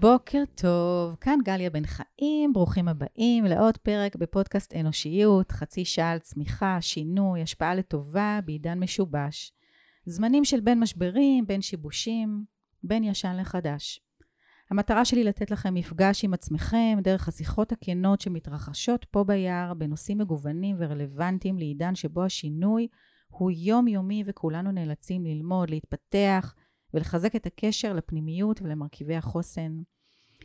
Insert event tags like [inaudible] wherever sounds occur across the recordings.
בוקר טוב, כאן גליה בן חיים, ברוכים הבאים לעוד פרק בפודקאסט אנושיות, חצי שעה על צמיחה, שינוי, השפעה לטובה בעידן משובש. זמנים של בין משברים, בין שיבושים, בין ישן לחדש. המטרה שלי לתת לכם מפגש עם עצמכם דרך השיחות הכנות שמתרחשות פה ביער בנושאים מגוונים ורלוונטיים לעידן שבו השינוי הוא יומיומי וכולנו נאלצים ללמוד, להתפתח, ולחזק את הקשר לפנימיות ולמרכיבי החוסן.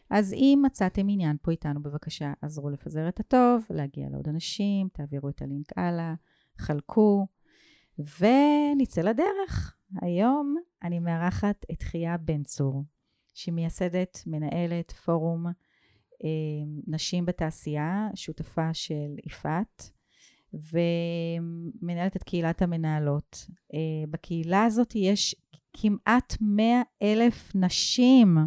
אז אם מצאתם עניין פה איתנו, בבקשה, עזרו לפזר את הטוב, להגיע לעוד אנשים, תעבירו את הלינק הלאה, חלקו, ונצא לדרך. היום אני מארחת את חייה בן צור, שהיא מייסדת, מנהלת פורום אה, נשים בתעשייה, שותפה של יפעת, ומנהלת את קהילת המנהלות. אה, בקהילה הזאת יש כמעט 100 אלף נשים.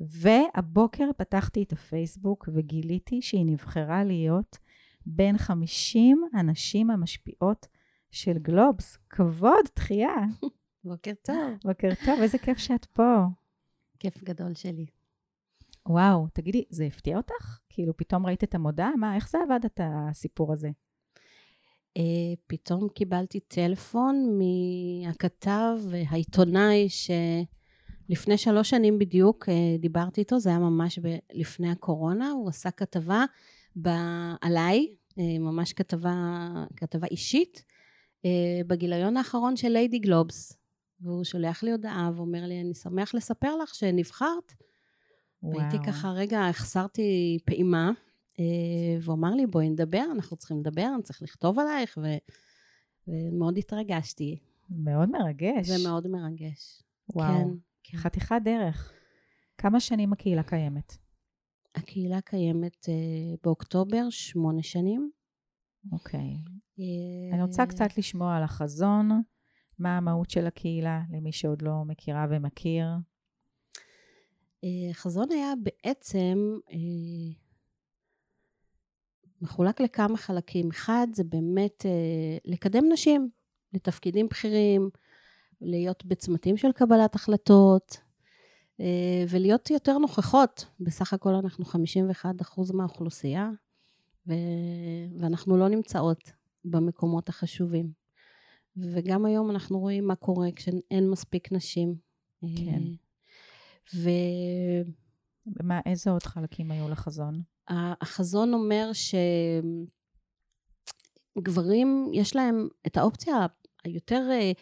והבוקר פתחתי את הפייסבוק וגיליתי שהיא נבחרה להיות בין 50 הנשים המשפיעות של גלובס. כבוד, תחייה. בוקר טוב. בוקר טוב, איזה כיף שאת פה. כיף גדול שלי. וואו, תגידי, זה הפתיע אותך? כאילו, פתאום ראית את המודעה? מה, איך זה עבד, את הסיפור הזה? אה, פתאום קיבלתי טלפון מהכתב, העיתונאי, שלפני שלוש שנים בדיוק אה, דיברתי איתו, זה היה ממש ב- לפני הקורונה, הוא עשה כתבה ב- עליי, אה, ממש כתבה, כתבה אישית, בגיליון האחרון של ליידי גלובס. והוא שולח לי הודעה ואומר לי, אני שמח לספר לך שנבחרת. וואו. והייתי ככה, רגע, החסרתי פעימה. אה, והוא אמר לי, בואי נדבר, אנחנו צריכים לדבר, אני צריך לכתוב עלייך, ו... ומאוד התרגשתי. מאוד מרגש. זה מאוד מרגש. וואו, כן, כן. חתיכת דרך. כמה שנים הקהילה קיימת? הקהילה קיימת uh, באוקטובר, שמונה שנים. אוקיי. Uh, אני רוצה קצת לשמוע על החזון, מה המהות של הקהילה, למי שעוד לא מכירה ומכיר. החזון היה בעצם uh, מחולק לכמה חלקים. אחד, זה באמת אה, לקדם נשים לתפקידים בכירים, להיות בצמתים של קבלת החלטות, אה, ולהיות יותר נוכחות. בסך הכל אנחנו 51% מהאוכלוסייה, ו... ואנחנו לא נמצאות במקומות החשובים. וגם היום אנחנו רואים מה קורה כשאין מספיק נשים. כן. ו... ומה, איזה עוד חלקים היו לחזון? החזון אומר שגברים, יש להם את האופציה היותר, אה,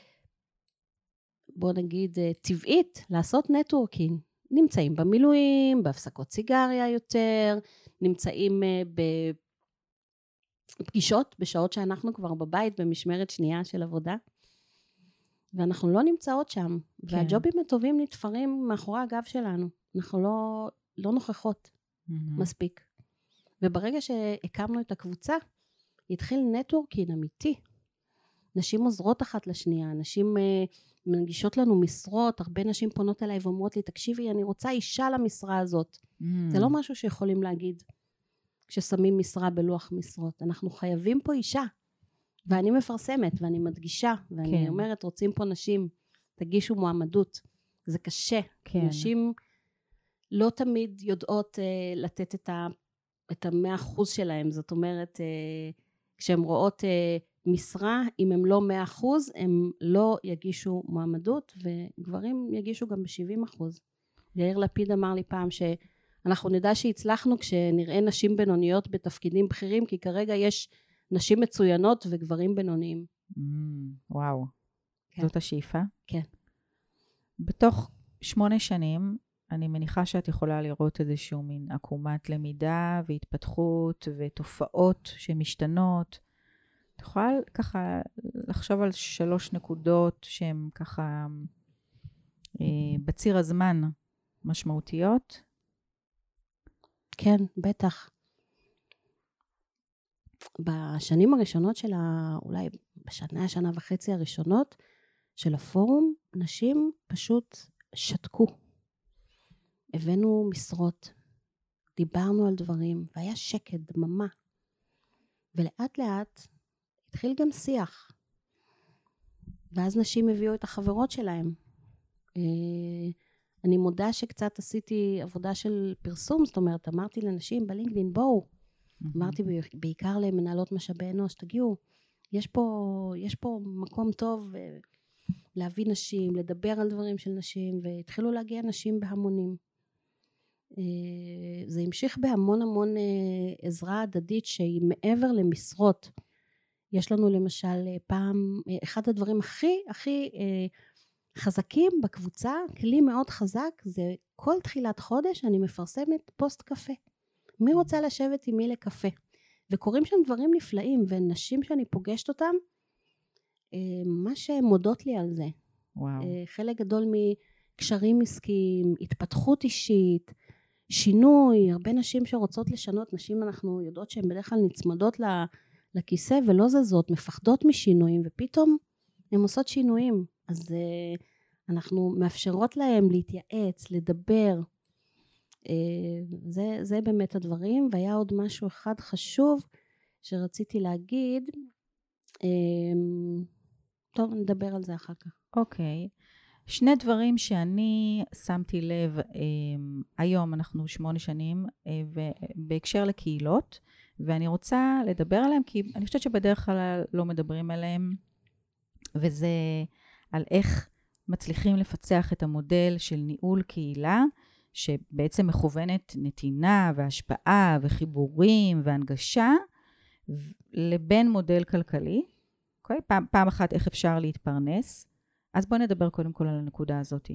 בוא נגיד, אה, טבעית, לעשות נטוורקינג. נמצאים במילואים, בהפסקות סיגריה יותר, נמצאים אה, בפגישות בשעות שאנחנו כבר בבית במשמרת שנייה של עבודה. ואנחנו לא נמצאות שם, כן. והג'ובים הטובים נתפרים מאחורי הגב שלנו. אנחנו לא, לא נוכחות mm-hmm. מספיק. וברגע שהקמנו את הקבוצה, התחיל נטוורקינג אמיתי. נשים עוזרות אחת לשנייה, נשים uh, מנגישות לנו משרות, הרבה נשים פונות אליי ואומרות לי, תקשיבי, אני רוצה אישה למשרה הזאת. Mm. זה לא משהו שיכולים להגיד כששמים משרה בלוח משרות. אנחנו חייבים פה אישה. ואני מפרסמת, ואני מדגישה, ואני כן. אומרת, רוצים פה נשים, תגישו מועמדות. זה קשה. כן. נשים לא תמיד יודעות uh, לתת את ה... את המאה אחוז שלהם, זאת אומרת, אה, כשהן רואות אה, משרה, אם הם לא מאה אחוז, הם לא יגישו מועמדות, וגברים יגישו גם בשבעים אחוז. יאיר לפיד אמר לי פעם שאנחנו נדע שהצלחנו כשנראה נשים בינוניות בתפקידים בכירים, כי כרגע יש נשים מצוינות וגברים בינוניים. Mm, וואו. כן. זאת השאיפה? כן. בתוך שמונה שנים אני מניחה שאת יכולה לראות איזשהו מין עקומת למידה והתפתחות ותופעות שמשתנות. את יכולה ככה לחשוב על שלוש נקודות שהן ככה אה, בציר הזמן משמעותיות? כן, בטח. בשנים הראשונות של ה... אולי בשנה, שנה וחצי הראשונות של הפורום, נשים פשוט שתקו. הבאנו משרות, דיברנו על דברים, והיה שקט, דממה. ולאט לאט התחיל גם שיח. ואז נשים הביאו את החברות שלהם. אה, אני מודה שקצת עשיתי עבודה של פרסום, זאת אומרת, אמרתי לנשים בלינקדאין, בואו, אמרתי בעיקר למנהלות משאבי אנוש, תגיעו, יש פה, יש פה מקום טוב אה, להביא נשים, לדבר על דברים של נשים, והתחילו להגיע נשים בהמונים. אה, זה המשיך בהמון המון אה, עזרה הדדית שהיא מעבר למשרות. יש לנו למשל פעם, אחד הדברים הכי הכי חזקים בקבוצה, כלי מאוד חזק, זה כל תחילת חודש אני מפרסמת פוסט קפה. מי רוצה לשבת עם מי לקפה? וקורים שם דברים נפלאים, ונשים שאני פוגשת אותן, אה, מה שהן מודות לי על זה. וואו. אה, חלק גדול מקשרים עסקיים, התפתחות אישית, שינוי, הרבה נשים שרוצות לשנות, נשים אנחנו יודעות שהן בדרך כלל נצמדות לכיסא ולא זזות, מפחדות משינויים, ופתאום הן עושות שינויים. אז uh, אנחנו מאפשרות להם להתייעץ, לדבר. Uh, זה, זה באמת הדברים. והיה עוד משהו אחד חשוב שרציתי להגיד. Uh, טוב, נדבר על זה אחר כך. אוקיי. Okay. שני דברים שאני שמתי לב, um, היום אנחנו שמונה שנים, uh, בהקשר לקהילות, ואני רוצה לדבר עליהם, כי אני חושבת שבדרך כלל לא מדברים עליהם, וזה על איך מצליחים לפצח את המודל של ניהול קהילה, שבעצם מכוונת נתינה והשפעה וחיבורים והנגשה, לבין מודל כלכלי. אוקיי? פעם, פעם אחת איך אפשר להתפרנס. אז בואו נדבר קודם כל על הנקודה הזאת.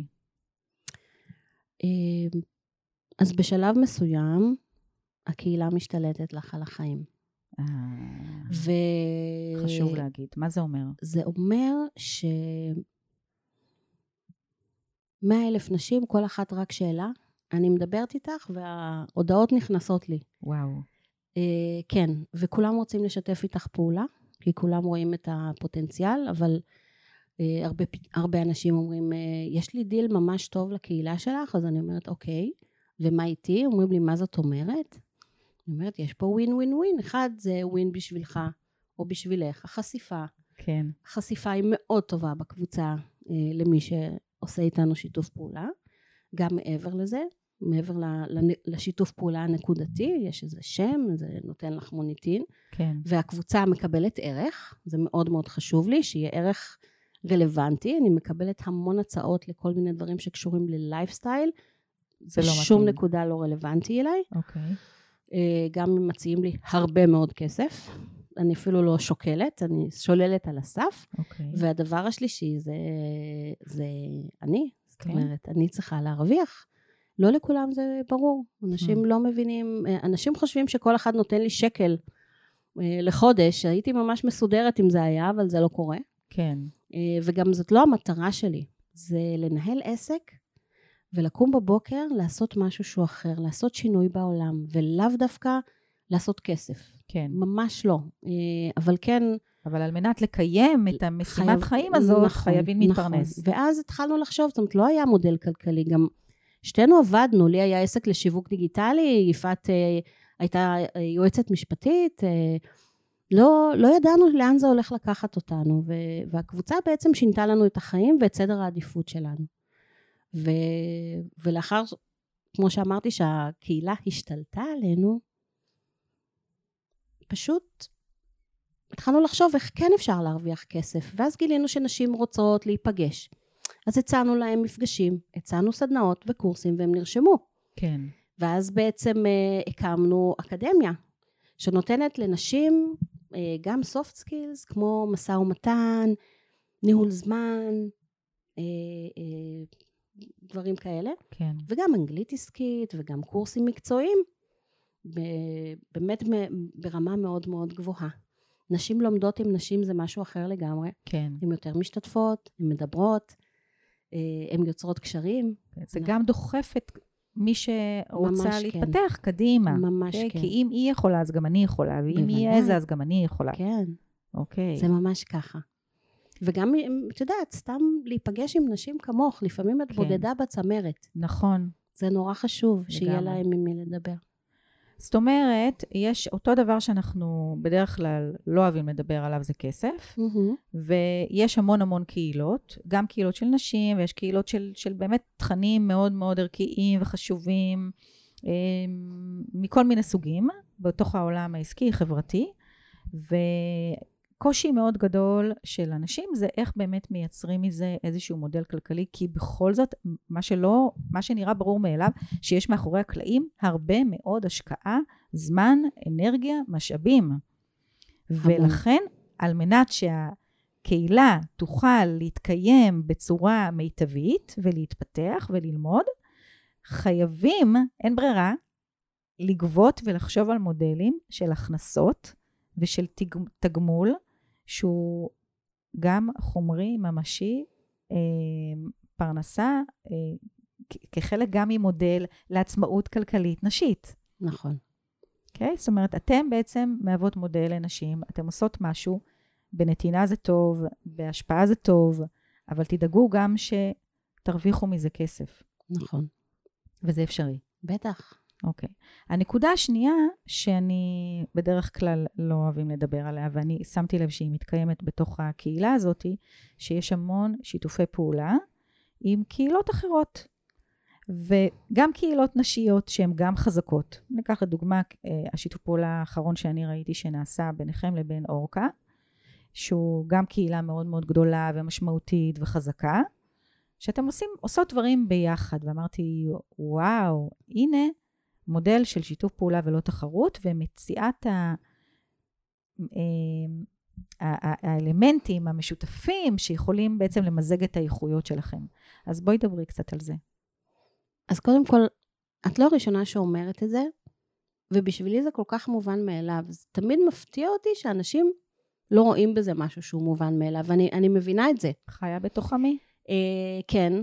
אמ, אז בשלב מסוים, הקהילה משתלטת לך על החיים. אה, ו... חשוב להגיד. מה זה אומר? זה אומר ש... מאה אלף נשים, כל אחת רק שאלה. אני מדברת איתך וההודעות נכנסות לי. וואו. Uh, כן, וכולם רוצים לשתף איתך פעולה, כי כולם רואים את הפוטנציאל, אבל הרבה, הרבה אנשים אומרים, אה, יש לי דיל ממש טוב לקהילה שלך, אז אני אומרת, אוקיי, ומה איתי? אומרים לי, מה זאת אומרת? אני אומרת, יש פה win ווין ווין. אחד זה ווין בשבילך, או בשבילך, החשיפה. כן. החשיפה היא מאוד טובה בקבוצה אה, למי שעושה איתנו שיתוף פעולה. גם מעבר לזה, מעבר לשיתוף פעולה הנקודתי, יש איזה שם, זה נותן לך מוניטין. כן. והקבוצה מקבלת ערך, זה מאוד מאוד חשוב לי, שיהיה ערך רלוונטי. אני מקבלת המון הצעות לכל מיני דברים שקשורים ללייפסטייל. זה לא מתאים. שום נקודה לא רלוונטי אליי. אוקיי. Okay. אה, גם מציעים לי הרבה מאוד כסף, אני אפילו לא שוקלת, אני שוללת על הסף. Okay. אוקיי. והדבר השלישי זה, זה אני, זאת okay. כן. אומרת, אני צריכה להרוויח. לא לכולם זה ברור, אנשים mm. לא מבינים, אה, אנשים חושבים שכל אחד נותן לי שקל אה, לחודש, הייתי ממש מסודרת אם זה היה, אבל זה לא קורה. כן. וגם זאת לא המטרה שלי, זה לנהל עסק ולקום בבוקר לעשות משהו שהוא אחר, לעשות שינוי בעולם, ולאו דווקא לעשות כסף. כן. ממש לא. אה, אבל כן... אבל על מנת לקיים את המשימת חייב, חיים הזאת, נכון, חייבים להתפרנס. נכון. ואז התחלנו לחשוב, זאת אומרת, לא היה מודל כלכלי, גם שתינו עבדנו, לי היה עסק לשיווק דיגיטלי, יפעת אה, הייתה אה, יועצת משפטית, אה, לא, לא ידענו לאן זה הולך לקחת אותנו, והקבוצה בעצם שינתה לנו את החיים ואת סדר העדיפות שלנו. ו, ולאחר, כמו שאמרתי, שהקהילה השתלטה עלינו, פשוט התחלנו לחשוב איך כן אפשר להרוויח כסף, ואז גילינו שנשים רוצות להיפגש. אז הצענו להם מפגשים, הצענו סדנאות וקורסים והם נרשמו. כן. ואז בעצם uh, הקמנו אקדמיה, שנותנת לנשים גם soft skills, כמו משא ומתן, ניהול זמן, uh, uh, דברים כאלה. כן. וגם אנגלית עסקית וגם קורסים מקצועיים, באמת ברמה מאוד מאוד גבוהה. נשים לומדות עם נשים זה משהו אחר לגמרי. כן. הן יותר משתתפות, הן מדברות, אה, הן יוצרות קשרים. זה גם דוחף את מי שרוצה להתפתח כן. קדימה. ממש okay? כן. כי אם היא יכולה, אז גם אני יכולה, ואם היא איזה, אז גם אני יכולה. כן. אוקיי. זה ממש ככה. וגם, את יודעת, סתם להיפגש עם נשים כמוך, לפעמים את כן. בודדה בצמרת. נכון. זה נורא חשוב לגמרי. שיהיה להם עם מי לדבר. זאת אומרת, יש אותו דבר שאנחנו בדרך כלל לא אוהבים לדבר עליו, זה כסף, Mm-hmm. ויש המון המון קהילות, גם קהילות של נשים, ויש קהילות של, של באמת תכנים מאוד מאוד ערכיים וחשובים, אה, מכל מיני סוגים, בתוך העולם העסקי, חברתי, וקושי מאוד גדול של אנשים זה איך באמת מייצרים מזה איזשהו מודל כלכלי, כי בכל זאת, מה שלא, מה שנראה ברור מאליו, שיש מאחורי הקלעים הרבה מאוד השקעה, זמן, אנרגיה, משאבים. ולכן, על מנת שהקהילה תוכל להתקיים בצורה מיטבית ולהתפתח וללמוד, חייבים, אין ברירה, לגבות ולחשוב על מודלים של הכנסות ושל תג, תגמול שהוא גם חומרי, ממשי, אה, פרנסה, אה, כחלק גם ממודל לעצמאות כלכלית נשית. נכון. אוקיי? זאת אומרת, אתם בעצם מהוות מודל לנשים, אתם עושות משהו, בנתינה זה טוב, בהשפעה זה טוב, אבל תדאגו גם שתרוויחו מזה כסף, נכון. וזה אפשרי. בטח. אוקיי. הנקודה השנייה, שאני בדרך כלל לא אוהבים לדבר עליה, ואני שמתי לב שהיא מתקיימת בתוך הקהילה הזאת, שיש המון שיתופי פעולה עם קהילות אחרות. וגם קהילות נשיות שהן גם חזקות. ניקח לדוגמה, אה, השיתוף פעולה האחרון שאני ראיתי שנעשה ביניכם לבין אורקה, שהוא גם קהילה מאוד מאוד גדולה ומשמעותית וחזקה, שאתם עושים, עושות דברים ביחד. ואמרתי, וואו, הנה מודל של שיתוף פעולה ולא תחרות, ומציאת ה... אה, האלמנטים המשותפים שיכולים בעצם למזג את האיכויות שלכם. אז בואי דברי קצת על זה. אז קודם כל, את לא הראשונה שאומרת את זה, ובשבילי זה כל כך מובן מאליו. זה תמיד מפתיע אותי שאנשים לא רואים בזה משהו שהוא מובן מאליו, ואני אני מבינה את זה. חיה בתוך עמי? אה, כן,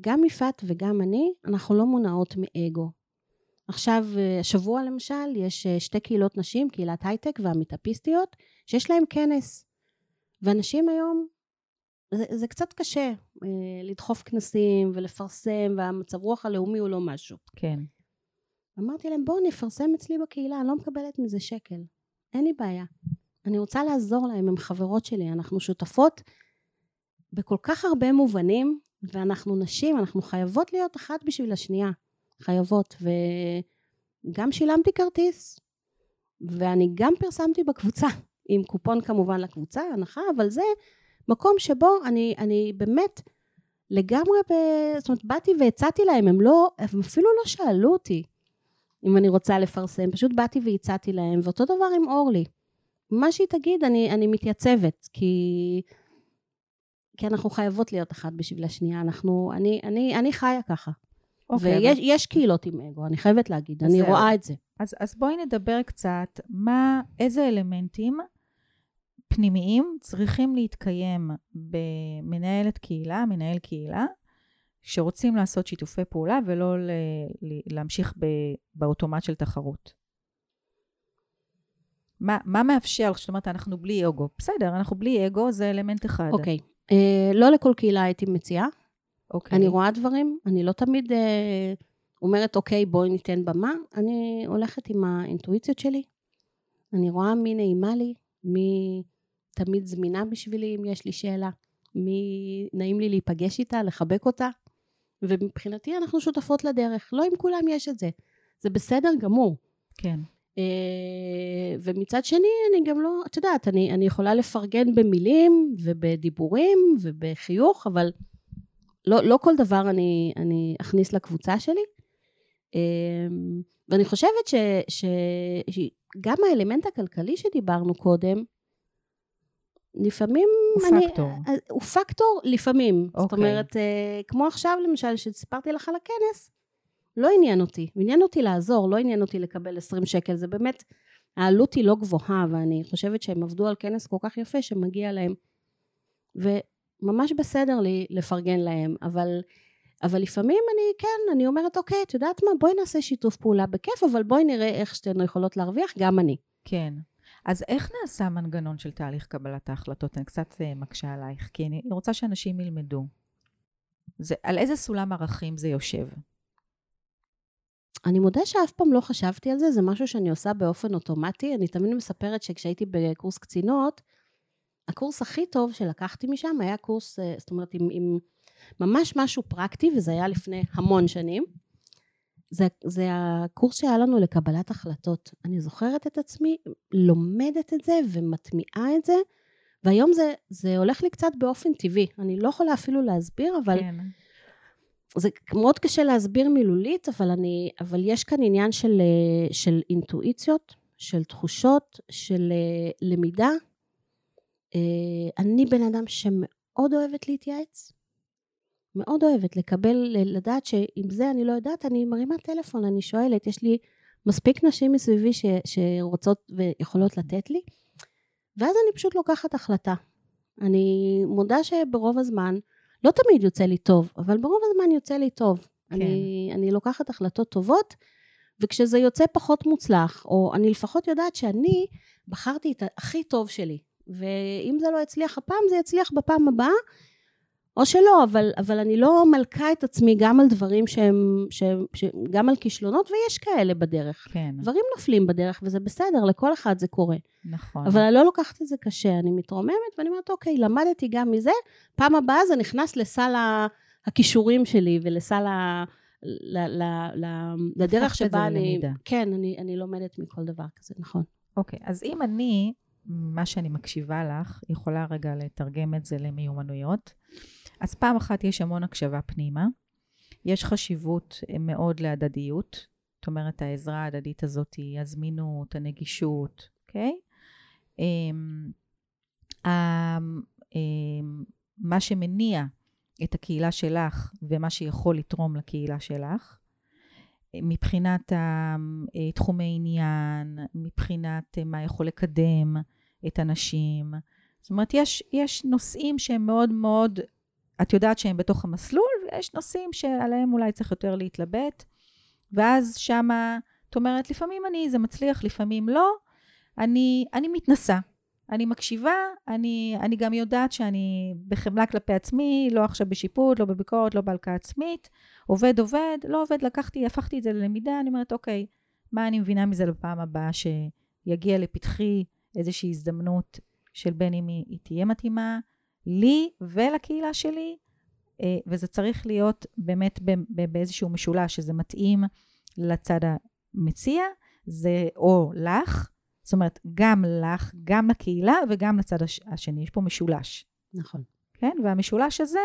גם יפעת וגם אני, אנחנו לא מונעות מאגו. עכשיו, אה, השבוע למשל, יש אה, שתי קהילות נשים, קהילת הייטק והמיטאפיסטיות, שיש להם כנס. ואנשים היום, זה, זה קצת קשה אה, לדחוף כנסים ולפרסם, והמצב רוח הלאומי הוא לא משהו. כן. אמרתי להם, בואו נפרסם אצלי בקהילה, אני לא מקבלת מזה שקל. אין לי בעיה. אני רוצה לעזור להם, הם חברות שלי, אנחנו שותפות בכל כך הרבה מובנים, ואנחנו נשים, אנחנו חייבות להיות אחת בשביל השנייה. חייבות. וגם שילמתי כרטיס, ואני גם פרסמתי בקבוצה, עם קופון כמובן לקבוצה, הנחה, אבל זה מקום שבו אני, אני באמת לגמרי, ב... זאת אומרת, באתי והצעתי להם, הם לא, הם אפילו לא שאלו אותי אם אני רוצה לפרסם, פשוט באתי והצעתי להם, ואותו דבר עם אורלי. מה שהיא תגיד, אני, אני מתייצבת, כי, כי אנחנו חייבות להיות אחת בשביל השנייה, אנחנו, אני, אני, אני חיה ככה. אוקיי, ויש אבל- יש קהילות עם אגו, אני חייבת להגיד, אני. רואה את זה. אז, אז בואי נדבר קצת, מה, איזה אלמנטים פנימיים צריכים להתקיים במנהלת קהילה, מנהל קהילה, שרוצים לעשות שיתופי פעולה ולא ל, ל, להמשיך ב, באוטומט של תחרות. מה, מה מאפשר, זאת אומרת, אנחנו בלי אגו. בסדר, אנחנו בלי אגו, זה אלמנט אחד. אוקיי. אה, לא לכל קהילה הייתי מציעה. אוקיי. אני רואה דברים, אני לא תמיד אה, אומרת, אוקיי, בואי ניתן במה. אני הולכת עם האינטואיציות שלי. אני רואה מי נעימה לי, מי תמיד זמינה בשבילי אם יש לי שאלה, מי נעים לי להיפגש איתה, לחבק אותה. ומבחינתי אנחנו שותפות לדרך. לא עם כולם יש את זה. זה בסדר גמור. כן. אה, ומצד שני, אני גם לא, את יודעת, אני, אני יכולה לפרגן במילים ובדיבורים ובחיוך, אבל לא, לא כל דבר אני, אני אכניס לקבוצה שלי. אה, ואני חושבת ש, ש, שגם האלמנט הכלכלי שדיברנו קודם, לפעמים הוא אני... פקטור. אה, הוא פקטור לפעמים. זאת אוקיי. אומרת, אה, כמו עכשיו למשל, שסיפרתי לך על הכנס, לא עניין אותי. עניין אותי לעזור, לא עניין אותי לקבל 20 שקל. זה באמת, העלות היא לא גבוהה, ואני חושבת שהם עבדו על כנס כל כך יפה שמגיע להם. וממש בסדר לי לפרגן להם, אבל, אבל לפעמים אני, כן, אני אומרת, אוקיי, את יודעת מה, בואי נעשה שיתוף פעולה בכיף, אבל בואי נראה איך שתינו יכולות להרוויח, גם אני. כן. אז איך נעשה המנגנון של תהליך קבלת ההחלטות? אני קצת אה, מקשה עלייך, כי אני רוצה שאנשים ילמדו. זה, על איזה סולם ערכים זה יושב? אני מודה שאף פעם לא חשבתי על זה, זה משהו שאני עושה באופן אוטומטי. אני תמיד מספרת שכשהייתי בקורס קצינות, הקורס הכי טוב שלקחתי משם היה קורס, אה, זאת אומרת, עם, עם ממש משהו פרקטי, וזה היה לפני המון שנים. זה, זה הקורס שהיה לנו לקבלת החלטות. אני זוכרת את עצמי, לומדת את זה ומטמיעה את זה, והיום זה, זה הולך לי קצת באופן טבעי. אני לא יכולה אפילו להסביר, אבל... כן. זה מאוד קשה להסביר מילולית, אבל, אני, אבל יש כאן עניין של, אה, של אינטואיציות, של תחושות, של אה, למידה. אה, אני בן אדם שמאוד אוהבת להתייעץ, מאוד אוהבת לקבל, לדעת שעם זה אני לא יודעת, אני מרימה טלפון, אני שואלת, יש לי מספיק נשים מסביבי ש, שרוצות ויכולות לתת לי, ואז אני פשוט לוקחת החלטה. אני מודה שברוב הזמן, לא תמיד יוצא לי טוב, אבל ברוב הזמן יוצא לי טוב. כן. אני, אני לוקחת החלטות טובות, וכשזה יוצא פחות מוצלח, או אני לפחות יודעת שאני בחרתי את הכי טוב שלי, ואם זה לא יצליח הפעם, זה יצליח בפעם הבאה, או שלא, אבל, אבל אני לא מלכה את עצמי גם על דברים שהם, שהם, שהם, גם על כישלונות, ויש כאלה בדרך. כן. דברים נופלים בדרך, וזה בסדר, לכל אחד זה קורה. נכון. אבל אני לא לוקחת את זה קשה, אני מתרוממת, ואני אומרת, אוקיי, למדתי גם מזה, פעם הבאה זה נכנס לסל הכישורים שלי, ולסל ה... ל, ל, ל, לדרך שבה אני... ללמידה. כן, אני, אני לומדת מכל דבר כזה, נכון. אוקיי, אז אם אני, מה שאני מקשיבה לך, יכולה רגע לתרגם את זה למיומנויות. אז פעם אחת יש המון הקשבה פנימה, יש חשיבות אה, מאוד להדדיות, זאת אומרת העזרה ההדדית הזאת היא הזמינות, הנגישות, אוקיי? Okay? אמ, אמ, מה שמניע את הקהילה שלך ומה שיכול לתרום לקהילה שלך, מבחינת אה, תחומי עניין, מבחינת אה, מה יכול לקדם את הנשים. זאת אומרת, יש, יש נושאים שהם מאוד מאוד את יודעת שהם בתוך המסלול, ויש נושאים שעליהם אולי צריך יותר להתלבט, ואז שמה, את אומרת, לפעמים אני, זה מצליח, לפעמים לא, אני, אני מתנסה. אני מקשיבה, אני, אני גם יודעת שאני בחמלה כלפי עצמי, לא עכשיו בשיפוט, לא בביקורת, לא בהלקאה עצמית. עובד, עובד, לא עובד, לקחתי, הפכתי את זה ללמידה, אני אומרת, אוקיי, מה אני מבינה מזה לפעם הבאה שיגיע לפתחי איזושהי הזדמנות של בין אם היא, היא תהיה מתאימה, לי ולקהילה שלי, אה, וזה צריך להיות באמת באיזשהו משולש, שזה מתאים לצד המציע, זה או לך, זאת אומרת, גם לך, גם לקהילה וגם לצד השני. יש פה משולש. נכון. כן? והמשולש הזה,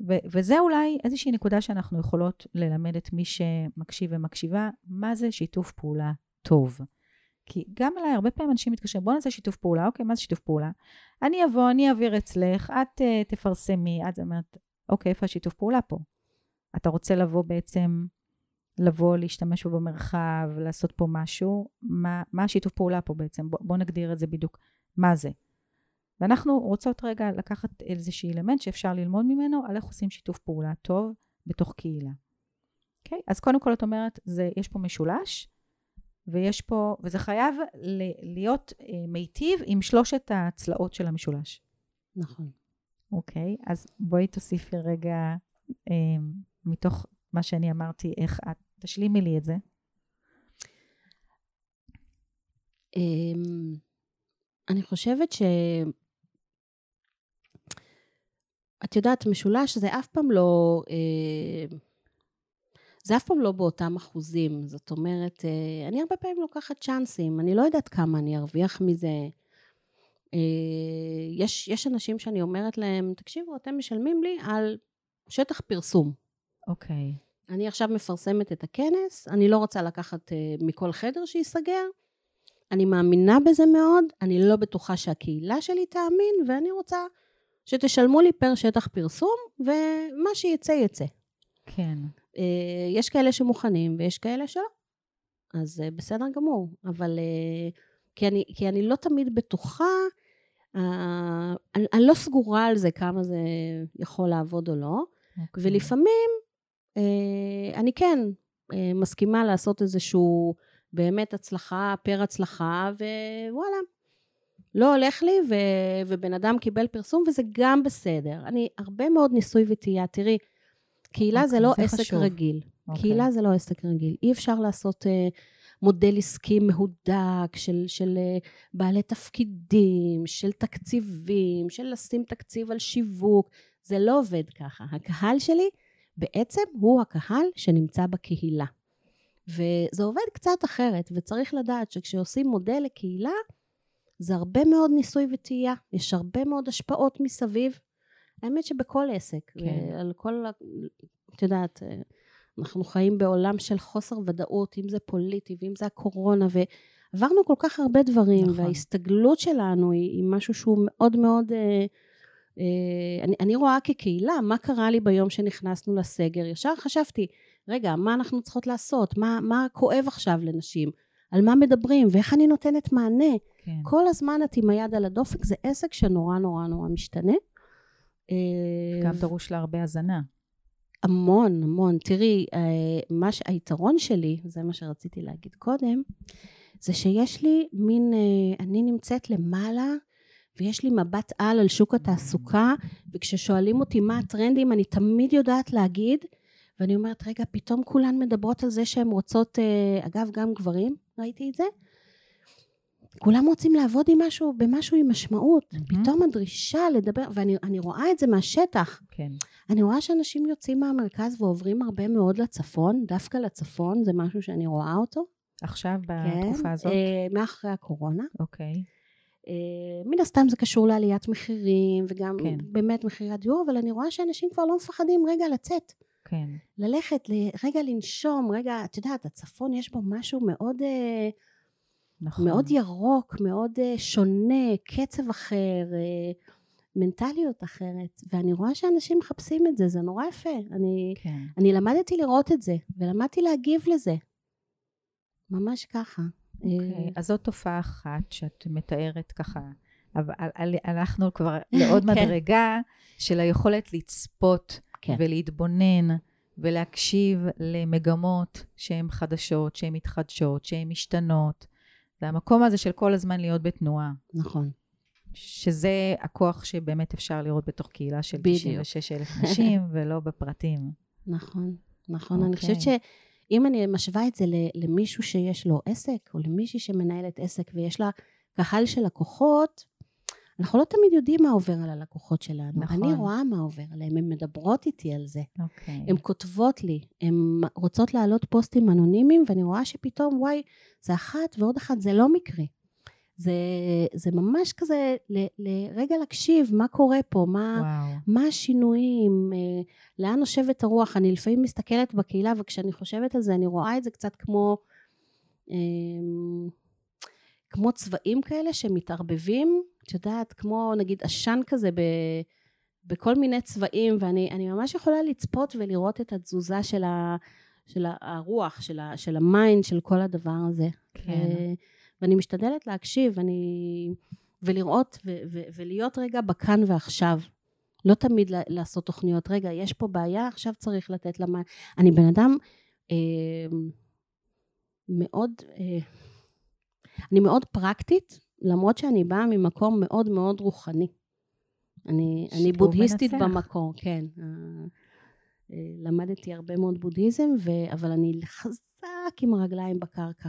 ו- וזה אולי איזושהי נקודה שאנחנו יכולות ללמד את מי שמקשיב ומקשיבה, מה זה שיתוף פעולה טוב. כי גם אליי, הרבה פעמים אנשים מתקשרים, בוא נעשה שיתוף פעולה, אוקיי, מה זה שיתוף פעולה? אני אבוא, אני אעביר אצלך, את uh, תפרסמי, את אומרת, אוקיי, איפה השיתוף פעולה פה? אתה רוצה לבוא בעצם, לבוא, להשתמש במרחב, לעשות פה משהו, מה, מה השיתוף פעולה פה בעצם? בוא, בוא נגדיר את זה בדיוק, מה זה? ואנחנו רוצות רגע לקחת איזשהו אלמנט שאפשר ללמוד ממנו על איך עושים שיתוף פעולה טוב בתוך קהילה. אוקיי? אז קודם כל את אומרת, זה, יש פה משולש, ויש פה, וזה חייב להיות אה, מיטיב עם שלושת הצלעות של המשולש. נכון. אוקיי, אז בואי תוסיפי רגע אה, מתוך מה שאני אמרתי, איך את, תשלימי לי את זה. אמ, אני חושבת ש... את יודעת, משולש זה אף פעם לא... אה, זה אף פעם לא באותם אחוזים. זאת אומרת, אה, אני הרבה פעמים לוקחת צ'אנסים, אני לא יודעת כמה אני ארוויח מזה. אה, יש, יש אנשים שאני אומרת להם, תקשיבו, אתם משלמים לי על שטח פרסום. אוקיי. Okay. אני עכשיו מפרסמת את הכנס, אני לא רוצה לקחת אה, מכל חדר שייסגר, אני מאמינה בזה מאוד, אני לא בטוחה שהקהילה שלי תאמין, ואני רוצה שתשלמו לי פר שטח פרסום, ומה שיצא יצא. כן. אה, יש כאלה שמוכנים ויש כאלה שלא. אז אה, בסדר גמור, אבל אה, כי אני, כי אני לא תמיד בטוחה, אני, אני לא סגורה על זה כמה זה יכול לעבוד או לא, okay. אוקיי. ולפעמים אני כן מסכימה לעשות איזשהו באמת הצלחה פר הצלחה, ווואלה, לא הולך לי, ו, ובן אדם קיבל פרסום, וזה גם בסדר. אני הרבה מאוד ניסוי וטעייה. תראי, קהילה okay, זה לא זה עסק חשוב. רגיל. Okay. קהילה זה לא עסק רגיל. אי אפשר לעשות uh, מודל עסקי מהודק של, של uh, בעלי תפקידים, של תקציבים, של לשים תקציב על שיווק. זה לא עובד ככה. הקהל שלי בעצם הוא הקהל שנמצא בקהילה. וזה עובד קצת אחרת, וצריך לדעת שכשעושים מודל לקהילה, זה הרבה מאוד ניסוי וטעייה, יש הרבה מאוד השפעות מסביב. האמת שבכל עסק, כן. על כל, את יודעת, אנחנו חיים בעולם של חוסר ודאות, אם זה פוליטי ואם זה הקורונה, ועברנו כל כך הרבה דברים, נכון. וההסתגלות שלנו היא, היא משהו שהוא מאוד מאוד... אה, אה, אני, אני רואה כקהילה, מה קרה לי ביום שנכנסנו לסגר? ישר חשבתי, רגע, מה אנחנו צריכות לעשות? מה, מה כואב עכשיו לנשים? על מה מדברים? ואיך אני נותנת מענה? כן. כל הזמן את עם היד על הדופק, זה עסק שנורא נורא נורא משתנה. אה, גם דרוש לה הרבה הזנה. המון, המון. תראי, אה, מה ש... היתרון שלי, זה מה שרציתי להגיד קודם, זה שיש לי מין, אני נמצאת למעלה ויש לי מבט על על שוק התעסוקה, וכששואלים אותי מה הטרנדים, אני תמיד יודעת להגיד, ואני אומרת, רגע, פתאום כולן מדברות על זה שהן רוצות, אה, אגב, גם גברים, ראיתי את זה, כולם רוצים לעבוד עם משהו, במשהו עם משמעות. Mm-hmm. פתאום הדרישה לדבר, ואני רואה את זה מהשטח. כן. אני רואה שאנשים יוצאים מהמרכז ועוברים הרבה מאוד לצפון, דווקא לצפון, זה משהו שאני רואה אותו. עכשיו, בתקופה כן, הזאת? אה, מאחרי הקורונה. אוקיי. אה, מן הסתם זה קשור לעליית מחירים וגם כן. באמת מחירי הדיור, אבל אני רואה שאנשים כבר לא מפחדים רגע לצאת. כן. ללכת, רגע לנשום, רגע, את יודעת, הצפון יש בו משהו מאוד, אה, נכון. מאוד ירוק, מאוד אה, שונה, קצב אחר, מנטליות אחרת, ואני רואה שאנשים מחפשים את זה, זה נורא יפה. אני, כן. אני למדתי לראות את זה, ולמדתי להגיב לזה. ממש ככה. אוקיי, okay, אז זאת תופעה אחת שאת מתארת ככה, אבל הלכנו כבר [laughs] לעוד כן. מדרגה של היכולת לצפות כן. ולהתבונן ולהקשיב למגמות שהן חדשות, שהן מתחדשות, שהן משתנות. זה המקום הזה של כל הזמן להיות בתנועה. נכון. שזה הכוח שבאמת אפשר לראות בתוך קהילה של 96 אלף נשים, [laughs] ולא בפרטים. נכון, נכון. Okay. אני חושבת אוקיי. ש... אם אני משווה את זה למישהו שיש לו עסק, או למישהי שמנהלת עסק ויש לה קהל של לקוחות, אנחנו לא תמיד יודעים מה עובר על הלקוחות שלנו. נכון. אני רואה מה עובר עליהם, הן מדברות איתי על זה. אוקיי. הן כותבות לי, הן רוצות להעלות פוסטים אנונימיים, ואני רואה שפתאום, וואי, זה אחת ועוד אחת, זה לא מקרי. זה, זה ממש כזה לרגע להקשיב מה קורה פה, מה, מה השינויים, אה, לאן נושבת הרוח. אני לפעמים מסתכלת בקהילה וכשאני חושבת על זה אני רואה את זה קצת כמו, אמ, כמו צבעים כאלה שמתערבבים, את יודעת, כמו נגיד עשן כזה ב... בכל מיני צבעים, ואני ממש יכולה לצפות ולראות את התזוזה של, ה, של הרוח, של, ה, של ה mind, של כל הדבר הזה. כן. ו, ואני משתדלת להקשיב אני, ולראות ו, ו, ולהיות רגע בכאן ועכשיו. לא תמיד לעשות תוכניות, רגע, יש פה בעיה, עכשיו צריך לתת לה מה... אני בן אדם אה, מאוד, אה, אני מאוד פרקטית, למרות שאני באה ממקום מאוד מאוד רוחני. אני, אני בודהיסטית מנצח. במקור, כן. אה, אה, למדתי הרבה מאוד בודהיזם, ו, אבל אני חזק עם הרגליים בקרקע.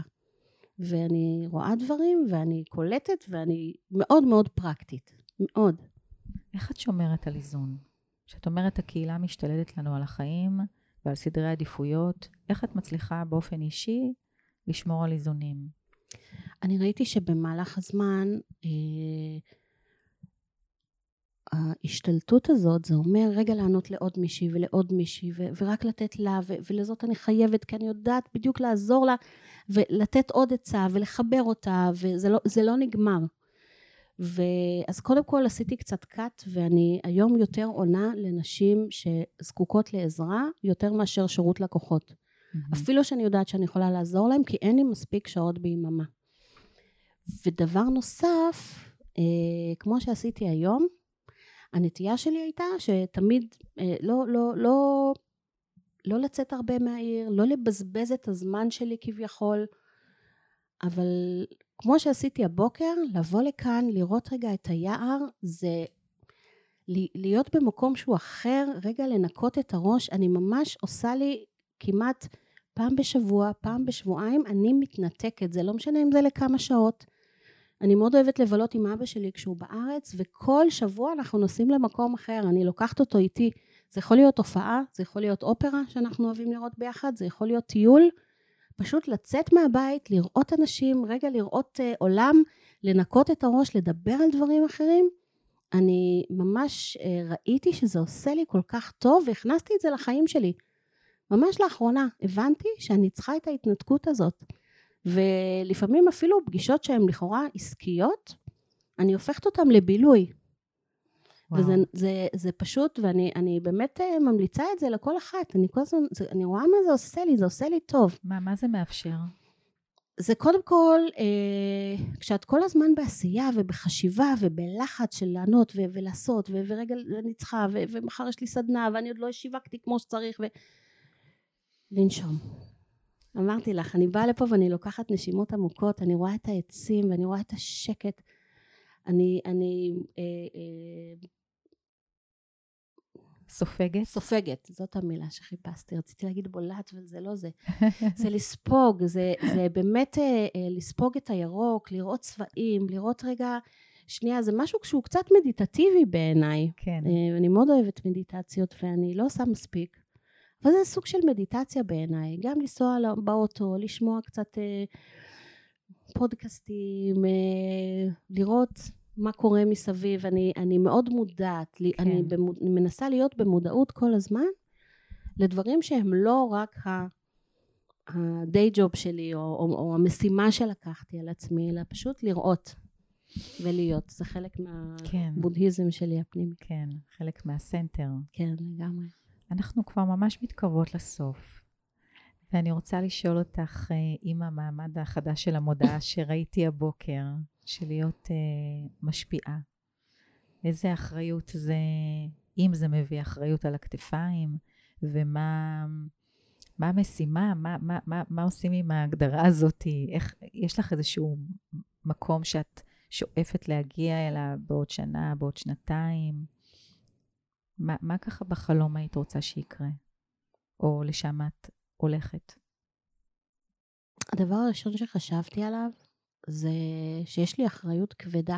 ואני רואה דברים, ואני קולטת, ואני מאוד מאוד פרקטית. מאוד. איך את שומרת על איזון? כשאת אומרת הקהילה משתלטת לנו על החיים ועל סדרי עדיפויות, איך את מצליחה באופן אישי לשמור על איזונים? אני ראיתי שבמהלך הזמן אה, ההשתלטות הזאת זה אומר רגע לענות לעוד מישהי ולעוד מישהי ו- ורק לתת לה ו- ולזאת אני חייבת כי אני יודעת בדיוק לעזור לה ולתת עוד עצה ולחבר אותה וזה לא, לא נגמר. ואז קודם כל עשיתי קצת קאט ואני היום יותר עונה לנשים שזקוקות לעזרה יותר מאשר שירות לקוחות. Mm-hmm. אפילו שאני יודעת שאני יכולה לעזור להם כי אין לי מספיק שעות ביממה. ודבר נוסף, אה, כמו שעשיתי היום, הנטייה שלי הייתה שתמיד אה, לא, לא, לא, לא לצאת הרבה מהעיר, לא לבזבז את הזמן שלי כביכול, אבל כמו שעשיתי הבוקר, לבוא לכאן, לראות רגע את היער, זה להיות במקום שהוא אחר, רגע לנקות את הראש, אני ממש עושה לי כמעט פעם בשבוע, פעם בשבועיים, אני מתנתקת, זה לא משנה אם זה לכמה שעות. אני מאוד אוהבת לבלות עם אבא שלי כשהוא בארץ, וכל שבוע אנחנו נוסעים למקום אחר, אני לוקחת אותו איתי. זה יכול להיות הופעה, זה יכול להיות אופרה שאנחנו אוהבים לראות ביחד, זה יכול להיות טיול. פשוט לצאת מהבית, לראות אנשים, רגע לראות uh, עולם, לנקות את הראש, לדבר על דברים אחרים. אני ממש uh, ראיתי שזה עושה לי כל כך טוב, והכנסתי את זה לחיים שלי. ממש לאחרונה הבנתי שאני צריכה את ההתנתקות הזאת. ולפעמים אפילו פגישות שהן לכאורה עסקיות, אני הופכת אותן לבילוי. וואו. וזה זה, זה פשוט, ואני באמת אה, ממליצה את זה לכל אחת. אני כל הזמן, זה, אני רואה מה זה עושה לי, זה עושה לי טוב. מה, מה זה מאפשר? זה קודם כל, אה, כשאת כל הזמן בעשייה ובחשיבה ובלחץ של לענות ו- ולעשות, ו- ורגע אני צריכה, ו- ומחר יש לי סדנה, ואני עוד לא שיווקתי כמו שצריך, ו... לנשום. אמרתי לך, אני באה לפה ואני לוקחת נשימות עמוקות, אני רואה את העצים ואני רואה את השקט. אני, אני אה, אה, סופגת? סופגת, זאת המילה שחיפשתי. רציתי להגיד בולעת, אבל זה לא זה. [laughs] זה לספוג, זה, זה באמת אה, אה, לספוג את הירוק, לראות צבעים, לראות רגע... שנייה, זה משהו שהוא קצת מדיטטיבי בעיניי. כן. אה, אני מאוד אוהבת מדיטציות ואני לא עושה מספיק. אבל זה סוג של מדיטציה בעיניי. גם לנסוע באוטו, לשמוע קצת אה, פודקאסטים, אה, לראות מה קורה מסביב. אני, אני מאוד מודעת, כן. אני במוד, מנסה להיות במודעות כל הזמן לדברים שהם לא רק ה-day job שלי או, או, או המשימה שלקחתי על עצמי, אלא פשוט לראות ולהיות. זה חלק מהבודהיזם כן. שלי הפנימי. כן, חלק מהסנטר. כן, לגמרי. אנחנו כבר ממש מתקרבות לסוף. ואני רוצה לשאול אותך, אה, עם המעמד החדש של המודעה [laughs] שראיתי הבוקר, של להיות uh, משפיעה, איזה אחריות זה, אם זה מביא אחריות על הכתפיים, ומה מה המשימה, מה, מה, מה, מה עושים עם ההגדרה הזאת, איך, יש לך איזשהו מקום שאת שואפת להגיע אליו בעוד שנה, בעוד שנתיים? מה, מה ככה בחלום היית רוצה שיקרה? או לשם את הולכת? הדבר הראשון שחשבתי עליו זה שיש לי אחריות כבדה.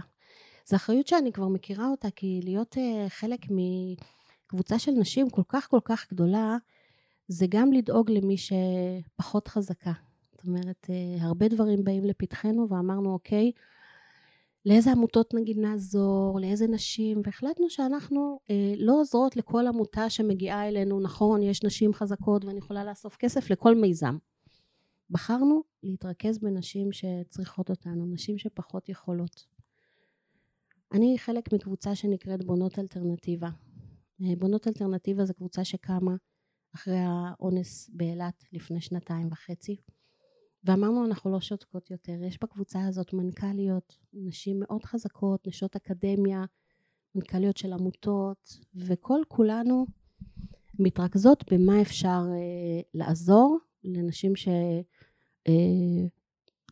זו אחריות שאני כבר מכירה אותה, כי להיות uh, חלק מקבוצה של נשים כל כך כל כך גדולה, זה גם לדאוג למי שפחות חזקה. זאת אומרת, uh, הרבה דברים באים לפתחנו ואמרנו, אוקיי, לאיזה עמותות נגיד נעזור, לאיזה נשים, והחלטנו שאנחנו אה, לא עוזרות לכל עמותה שמגיעה אלינו, נכון, יש נשים חזקות ואני יכולה לאסוף כסף לכל מיזם. בחרנו להתרכז בנשים שצריכות אותנו, נשים שפחות יכולות. אני חלק מקבוצה שנקראת בונות אלטרנטיבה. אה, בונות אלטרנטיבה זו קבוצה שקמה אחרי האונס באילת לפני שנתיים וחצי. ואמרנו אנחנו לא שותקות יותר, יש בקבוצה הזאת מנכ"ליות, נשים מאוד חזקות, נשות אקדמיה, מנכ"ליות של עמותות, וכל כולנו מתרכזות במה אפשר אה, לעזור לנשים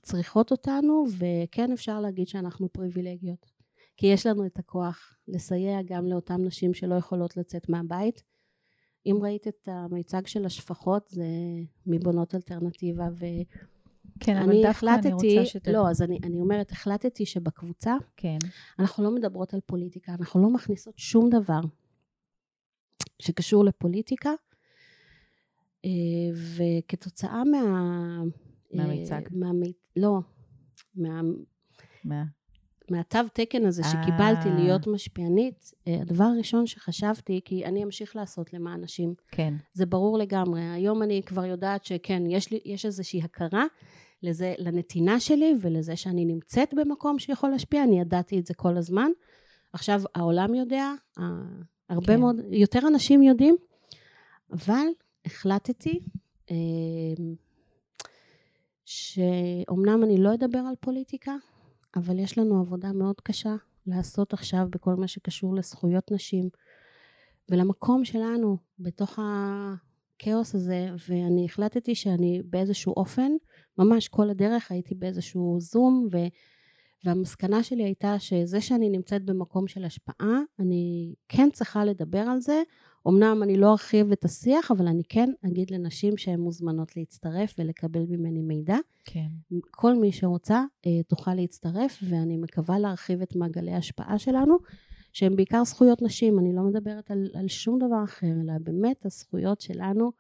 שצריכות אה, אותנו, וכן אפשר להגיד שאנחנו פריבילגיות, כי יש לנו את הכוח לסייע גם לאותן נשים שלא יכולות לצאת מהבית. אם ראית את המיצג של השפחות, זה מבונות אלטרנטיבה, ו... כן, אבל דווקא החלטתי, אני רוצה שת... לא, אז אני, אני אומרת, החלטתי שבקבוצה, כן. אנחנו לא מדברות על פוליטיקה, אנחנו לא מכניסות שום דבר שקשור לפוליטיקה, אה, וכתוצאה מה... מהמיצג. אה, מה, לא, מה... מה? מהתו תקן הזה שקיבלתי אה. להיות משפיענית, הדבר הראשון שחשבתי, כי אני אמשיך לעשות למען נשים. כן. זה ברור לגמרי. היום אני כבר יודעת שכן, יש, לי, יש איזושהי הכרה לזה, לנתינה שלי ולזה שאני נמצאת במקום שיכול להשפיע, אני ידעתי את זה כל הזמן. עכשיו העולם יודע, הרבה כן. מאוד, יותר אנשים יודעים, אבל החלטתי אמ, שאומנם אני לא אדבר על פוליטיקה, אבל יש לנו עבודה מאוד קשה לעשות עכשיו בכל מה שקשור לזכויות נשים ולמקום שלנו בתוך הכאוס הזה, ואני החלטתי שאני באיזשהו אופן ממש כל הדרך הייתי באיזשהו זום, ו, והמסקנה שלי הייתה שזה שאני נמצאת במקום של השפעה, אני כן צריכה לדבר על זה, אמנם אני לא ארחיב את השיח, אבל אני כן אגיד לנשים שהן מוזמנות להצטרף ולקבל ממני מידע. כן. כל מי שרוצה אה, תוכל להצטרף, ואני מקווה להרחיב את מעגלי ההשפעה שלנו, שהם בעיקר זכויות נשים. אני לא מדברת על, על שום דבר אחר, אלא באמת הזכויות שלנו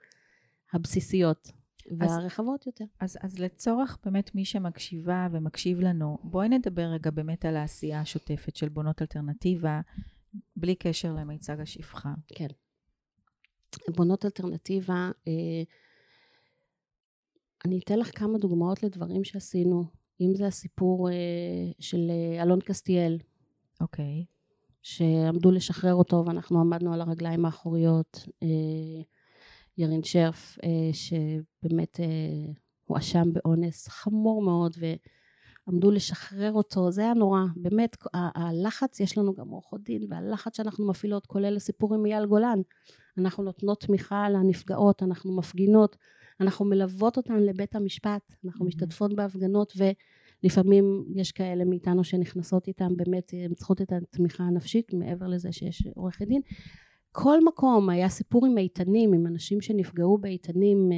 הבסיסיות. והרחבות יותר. אז, אז לצורך באמת מי שמקשיבה ומקשיב לנו, בואי נדבר רגע באמת על העשייה השוטפת של בונות אלטרנטיבה, בלי קשר למיצג השפחה. כן. בונות אלטרנטיבה, אה, אני אתן לך כמה דוגמאות לדברים שעשינו, אם זה הסיפור אה, של אה, אלון קסטיאל. אוקיי. שעמדו לשחרר אותו ואנחנו עמדנו על הרגליים האחוריות. ירין שרף, שבאמת הואשם באונס חמור מאוד ועמדו לשחרר אותו, זה היה נורא, באמת הלחץ, יש לנו גם עורכות דין והלחץ שאנחנו מפעילות כולל הסיפור עם אייל גולן, אנחנו נותנות תמיכה לנפגעות, אנחנו מפגינות, אנחנו מלוות אותן לבית המשפט, אנחנו mm-hmm. משתתפות בהפגנות ולפעמים יש כאלה מאיתנו שנכנסות איתן, באמת הן צריכות את התמיכה הנפשית מעבר לזה שיש עורכת דין. כל מקום היה סיפור עם איתנים, עם אנשים שנפגעו באיתנים, אה,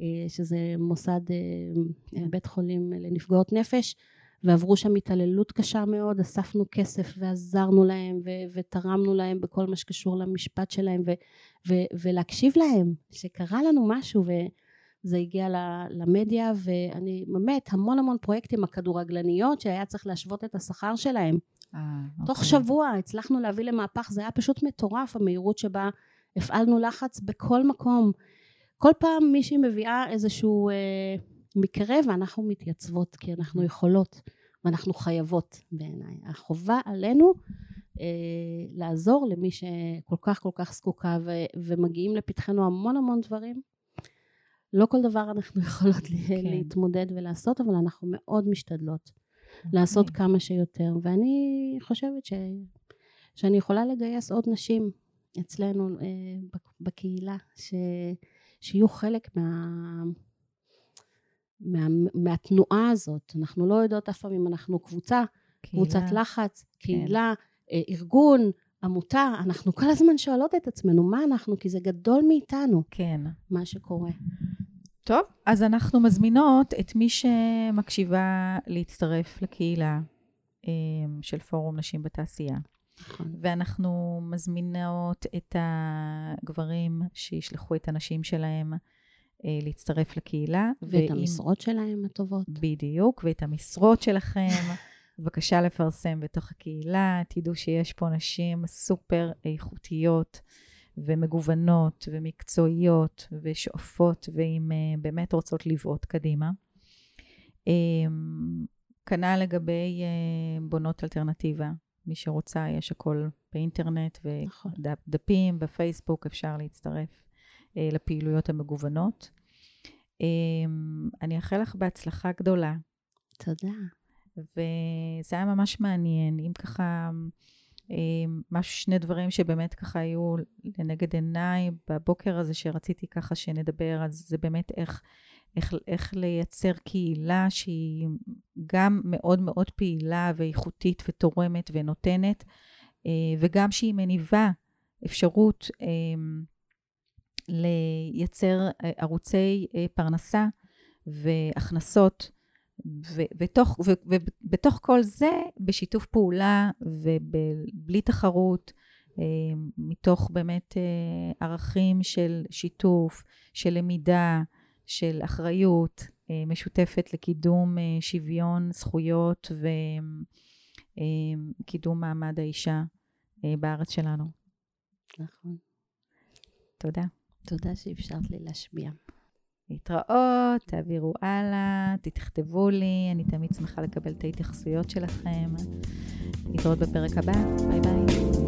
אה, שזה מוסד אה, בית חולים לנפגעות נפש, ועברו שם התעללות קשה מאוד, אספנו כסף ועזרנו להם ו- ותרמנו להם בכל מה שקשור למשפט שלהם ו- ו- ולהקשיב להם שקרה לנו משהו וזה הגיע למדיה ואני באמת המון המון פרויקטים הכדורגלניות שהיה צריך להשוות את השכר שלהם אה, תוך אוקיי. שבוע הצלחנו להביא למהפך זה היה פשוט מטורף המהירות שבה הפעלנו לחץ בכל מקום כל פעם מישהי מביאה איזשהו אה, מקרה ואנחנו מתייצבות כי אנחנו יכולות ואנחנו חייבות בעיניי. החובה עלינו אה, לעזור למי שכל כך כל כך זקוקה ו, ומגיעים לפתחנו המון המון דברים. לא כל דבר אנחנו [laughs] יכולות כן. להתמודד ולעשות אבל אנחנו מאוד משתדלות. אוקיי. לעשות כמה שיותר ואני חושבת ש, שאני יכולה לגייס עוד נשים אצלנו אה, בקהילה ש, שיהיו חלק מה... מה, מהתנועה הזאת. אנחנו לא יודעות אף פעם אם אנחנו קבוצה, קהילה. קבוצת לחץ. קהילה, כן. ארגון, עמותה, אנחנו כל הזמן שואלות את עצמנו מה אנחנו, כי זה גדול מאיתנו. כן. מה שקורה. טוב, אז אנחנו מזמינות את מי שמקשיבה להצטרף לקהילה אה, של פורום נשים בתעשייה. נכון. ואנחנו מזמינות את הגברים שישלחו את הנשים שלהם אה, להצטרף לקהילה. ואת ועם... המשרות שלהם הטובות. בדיוק, ואת המשרות שלכם. [laughs] בבקשה לפרסם בתוך הקהילה. תדעו שיש פה נשים סופר איכותיות ומגוונות ומקצועיות ושואפות ואם uh, באמת רוצות לבעוט קדימה. Um, כנ"ל לגבי uh, בונות אלטרנטיבה. מי שרוצה, יש הכל באינטרנט ודפים, נכון. בפייסבוק, אפשר להצטרף. אה, לפעילויות המגוונות. אמ, אני אאחל לך בהצלחה גדולה. תודה. וזה היה ממש מעניין. אם ככה, אמ, משהו, שני דברים שבאמת ככה היו לנגד עיניי בבוקר הזה שרציתי ככה שנדבר, אז זה באמת איך, איך, איך לייצר קהילה שהיא גם מאוד מאוד פעילה ואיכותית ותורמת ונותנת, אה, וגם שהיא מניבה אפשרות אמ, לייצר אה, ערוצי אה, פרנסה והכנסות, ובתוך, ובתוך כל זה, בשיתוף פעולה ובלי תחרות, אה, מתוך באמת ערכים של שיתוף, של למידה, של אחריות משותפת לקידום שוויון זכויות וקידום מעמד האישה בארץ שלנו. נכון. תודה. תודה שאפשרת לי להשמיע. להתראות, תעבירו הלאה, תכתבו לי, אני תמיד שמחה לקבל את ההתייחסויות שלכם. להתראות בפרק הבא, ביי ביי.